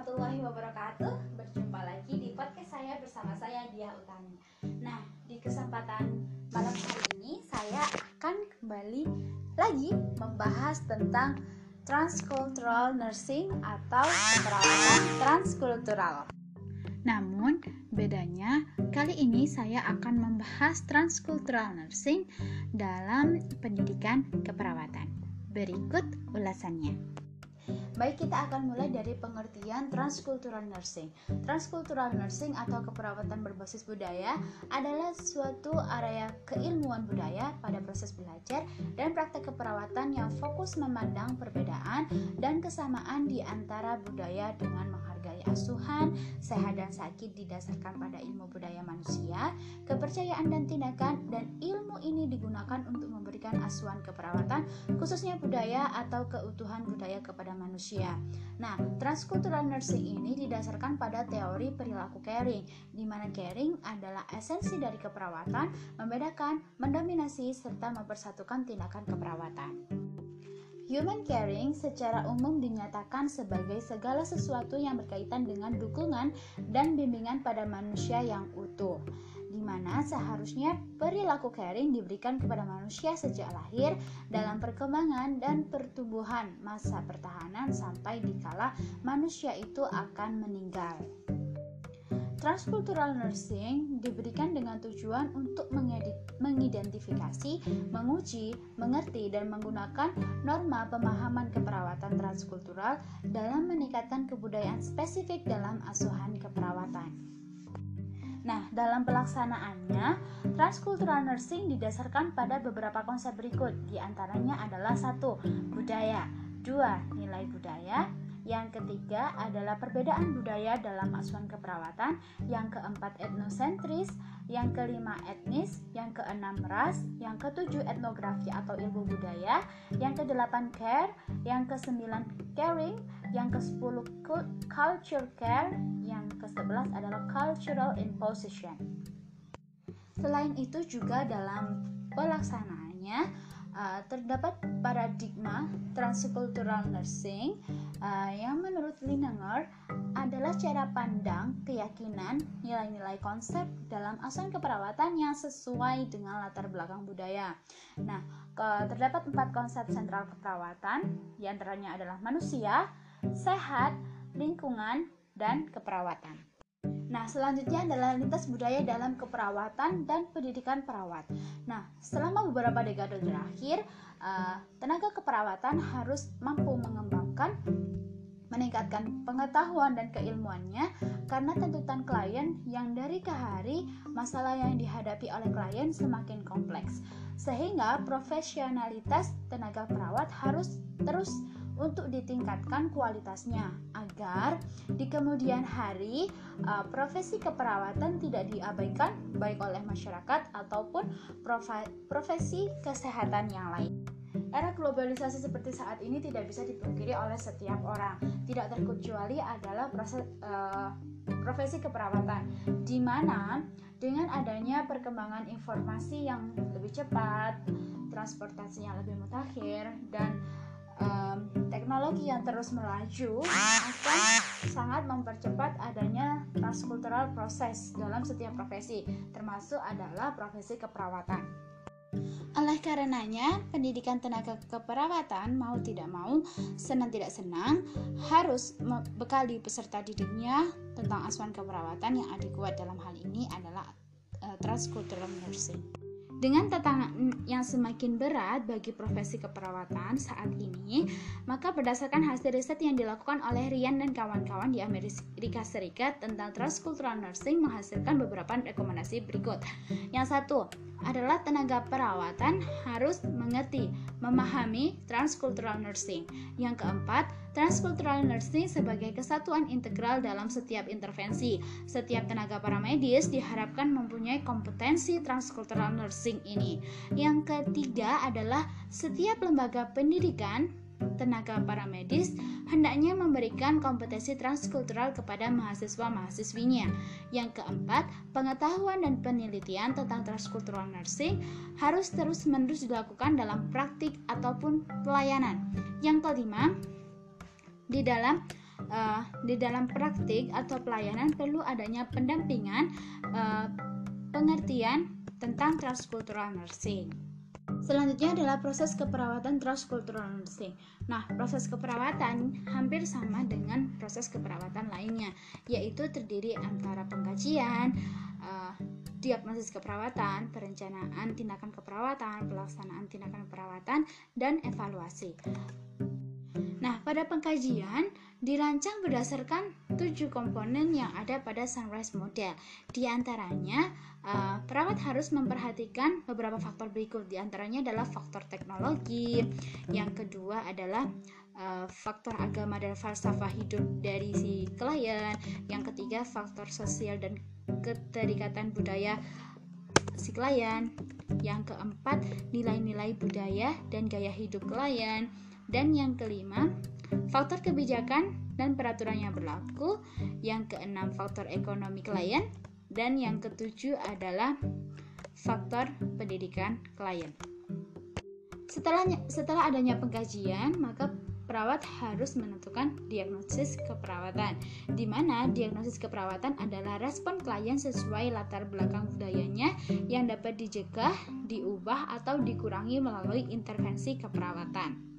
warahmatullahi wabarakatuh Berjumpa lagi di podcast saya bersama saya Dia Utami Nah, di kesempatan malam hari ini Saya akan kembali lagi membahas tentang Transcultural Nursing atau perawatan transkultural namun, bedanya kali ini saya akan membahas transcultural nursing dalam pendidikan keperawatan. Berikut ulasannya. Baik, kita akan mulai dari pengertian transcultural nursing. Transcultural nursing atau keperawatan berbasis budaya adalah suatu area keilmuan budaya pada proses belajar dan praktek keperawatan yang fokus memandang perbedaan dan kesamaan di antara budaya dengan menghargai asuhan, sehat dan sakit didasarkan pada ilmu budaya manusia, kepercayaan dan tindakan dan ilmu ini digunakan untuk memberikan asuhan keperawatan khususnya budaya atau keutuhan budaya kepada manusia. Nah, transcultural nursing ini didasarkan pada teori perilaku caring, di mana caring adalah esensi dari keperawatan, membedakan, mendominasi, serta mempersatukan tindakan keperawatan. Human caring secara umum dinyatakan sebagai segala sesuatu yang berkaitan dengan dukungan dan bimbingan pada manusia yang utuh di mana seharusnya perilaku caring diberikan kepada manusia sejak lahir dalam perkembangan dan pertumbuhan masa pertahanan sampai dikala manusia itu akan meninggal. Transcultural nursing diberikan dengan tujuan untuk mengidentifikasi, menguji, mengerti, dan menggunakan norma pemahaman keperawatan transkultural dalam meningkatkan kebudayaan spesifik dalam asuhan keperawatan. Nah, dalam pelaksanaannya, transcultural nursing didasarkan pada beberapa konsep berikut. Di antaranya adalah satu, budaya, dua, nilai budaya, yang ketiga adalah perbedaan budaya dalam asuhan keperawatan, yang keempat etnosentris, yang kelima etnis, yang keenam ras, yang ketujuh etnografi atau ilmu budaya, yang kedelapan care, yang kesembilan caring, yang ke-10 culture care, yang ke-11 adalah cultural imposition. Selain itu juga dalam pelaksanaannya uh, terdapat paradigma transkultural nursing uh, yang menurut Linenger adalah cara pandang, keyakinan, nilai-nilai konsep dalam asuhan keperawatan yang sesuai dengan latar belakang budaya. Nah, ke, terdapat empat konsep sentral keperawatan, di antaranya adalah manusia, sehat, lingkungan, dan keperawatan. Nah, selanjutnya adalah lintas budaya dalam keperawatan dan pendidikan perawat. Nah, selama beberapa dekade terakhir, uh, tenaga keperawatan harus mampu mengembangkan meningkatkan pengetahuan dan keilmuannya karena tuntutan klien yang dari ke hari masalah yang dihadapi oleh klien semakin kompleks sehingga profesionalitas tenaga perawat harus terus untuk ditingkatkan kualitasnya agar di kemudian hari uh, profesi keperawatan tidak diabaikan baik oleh masyarakat ataupun profesi kesehatan yang lain. Era globalisasi seperti saat ini tidak bisa dipungkiri oleh setiap orang. Tidak terkecuali adalah proses uh, profesi keperawatan, di mana dengan adanya perkembangan informasi yang lebih cepat, transportasi yang lebih mutakhir, dan um, teknologi yang terus melaju akan sangat mempercepat adanya transkultural proses dalam setiap profesi, termasuk adalah profesi keperawatan. Oleh karenanya, pendidikan tenaga keperawatan mau tidak mau, senang tidak senang, harus bekali peserta didiknya tentang asuhan keperawatan yang adekuat dalam hal ini adalah uh, transcultural nursing. Dengan tantangan yang semakin berat bagi profesi keperawatan saat ini, maka berdasarkan hasil riset yang dilakukan oleh Rian dan kawan-kawan di Amerika Serikat tentang transcultural nursing menghasilkan beberapa rekomendasi berikut. Yang satu, adalah tenaga perawatan harus mengerti, memahami transcultural nursing. Yang keempat, transcultural nursing sebagai kesatuan integral dalam setiap intervensi. Setiap tenaga paramedis diharapkan mempunyai kompetensi transcultural nursing ini. Yang ketiga adalah setiap lembaga pendidikan tenaga paramedis hendaknya memberikan kompetensi transkultural kepada mahasiswa-mahasiswinya. Yang keempat, pengetahuan dan penelitian tentang transkultural nursing harus terus-menerus dilakukan dalam praktik ataupun pelayanan. Yang kelima, di dalam uh, di dalam praktik atau pelayanan perlu adanya pendampingan uh, pengertian tentang transkultural nursing. Selanjutnya adalah proses keperawatan transkultural nursing. Nah, proses keperawatan hampir sama dengan proses keperawatan lainnya, yaitu terdiri antara pengkajian, uh, diagnosis keperawatan, perencanaan tindakan keperawatan, pelaksanaan tindakan perawatan, dan evaluasi. Nah, pada pengkajian dirancang berdasarkan tujuh komponen yang ada pada Sunrise Model. Di antaranya, uh, perawat harus memperhatikan beberapa faktor berikut. Di antaranya adalah faktor teknologi, yang kedua adalah uh, faktor agama dan falsafah hidup dari si klien, yang ketiga faktor sosial dan keterikatan budaya si klien, yang keempat nilai-nilai budaya dan gaya hidup klien dan yang kelima, faktor kebijakan dan peraturan yang berlaku. Yang keenam, faktor ekonomi klien. Dan yang ketujuh adalah faktor pendidikan klien. Setelah, setelah adanya pengkajian, maka perawat harus menentukan diagnosis keperawatan, di mana diagnosis keperawatan adalah respon klien sesuai latar belakang budayanya yang dapat dicegah, diubah, atau dikurangi melalui intervensi keperawatan.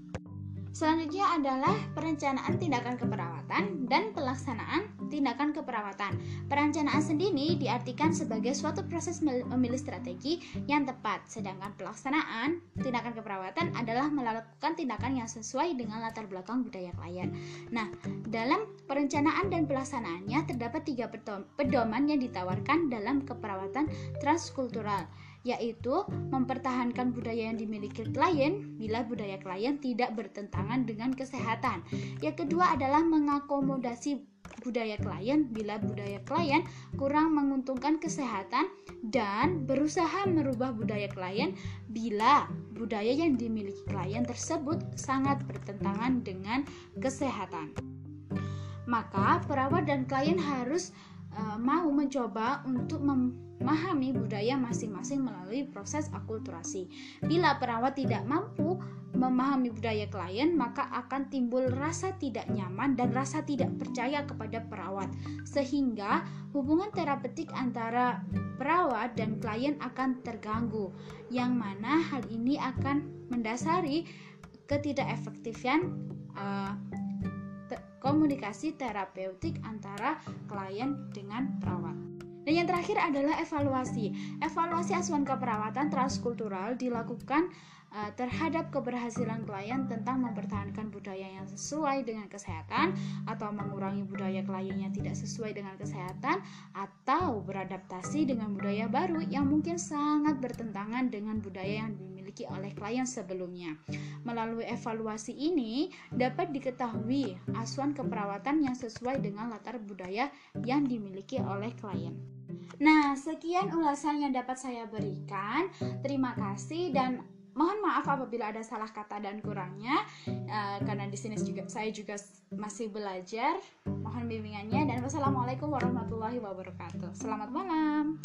Selanjutnya adalah perencanaan tindakan keperawatan dan pelaksanaan tindakan keperawatan. Perencanaan sendiri diartikan sebagai suatu proses memilih strategi yang tepat, sedangkan pelaksanaan tindakan keperawatan adalah melakukan tindakan yang sesuai dengan latar belakang budaya klien. Nah, dalam perencanaan dan pelaksanaannya terdapat tiga pedoman yang ditawarkan dalam keperawatan transkultural yaitu mempertahankan budaya yang dimiliki klien bila budaya klien tidak bertentangan dengan kesehatan. Yang kedua adalah mengakomodasi budaya klien bila budaya klien kurang menguntungkan kesehatan dan berusaha merubah budaya klien bila budaya yang dimiliki klien tersebut sangat bertentangan dengan kesehatan. Maka perawat dan klien harus uh, mau mencoba untuk mem memahami budaya masing-masing melalui proses akulturasi. Bila perawat tidak mampu memahami budaya klien, maka akan timbul rasa tidak nyaman dan rasa tidak percaya kepada perawat, sehingga hubungan terapeutik antara perawat dan klien akan terganggu, yang mana hal ini akan mendasari ketidakefektifan uh, komunikasi terapeutik antara klien dengan perawat. Dan yang terakhir adalah evaluasi. Evaluasi asuhan keperawatan transkultural dilakukan uh, terhadap keberhasilan klien tentang mempertahankan budaya yang sesuai dengan kesehatan atau mengurangi budaya klien yang tidak sesuai dengan kesehatan atau beradaptasi dengan budaya baru yang mungkin sangat bertentangan dengan budaya yang dimiliki oleh klien sebelumnya. Melalui evaluasi ini dapat diketahui asuhan keperawatan yang sesuai dengan latar budaya yang dimiliki oleh klien. Nah, sekian ulasan yang dapat saya berikan. Terima kasih dan mohon maaf apabila ada salah kata dan kurangnya uh, karena di sini juga saya juga masih belajar. Mohon bimbingannya dan wassalamualaikum warahmatullahi wabarakatuh. Selamat malam.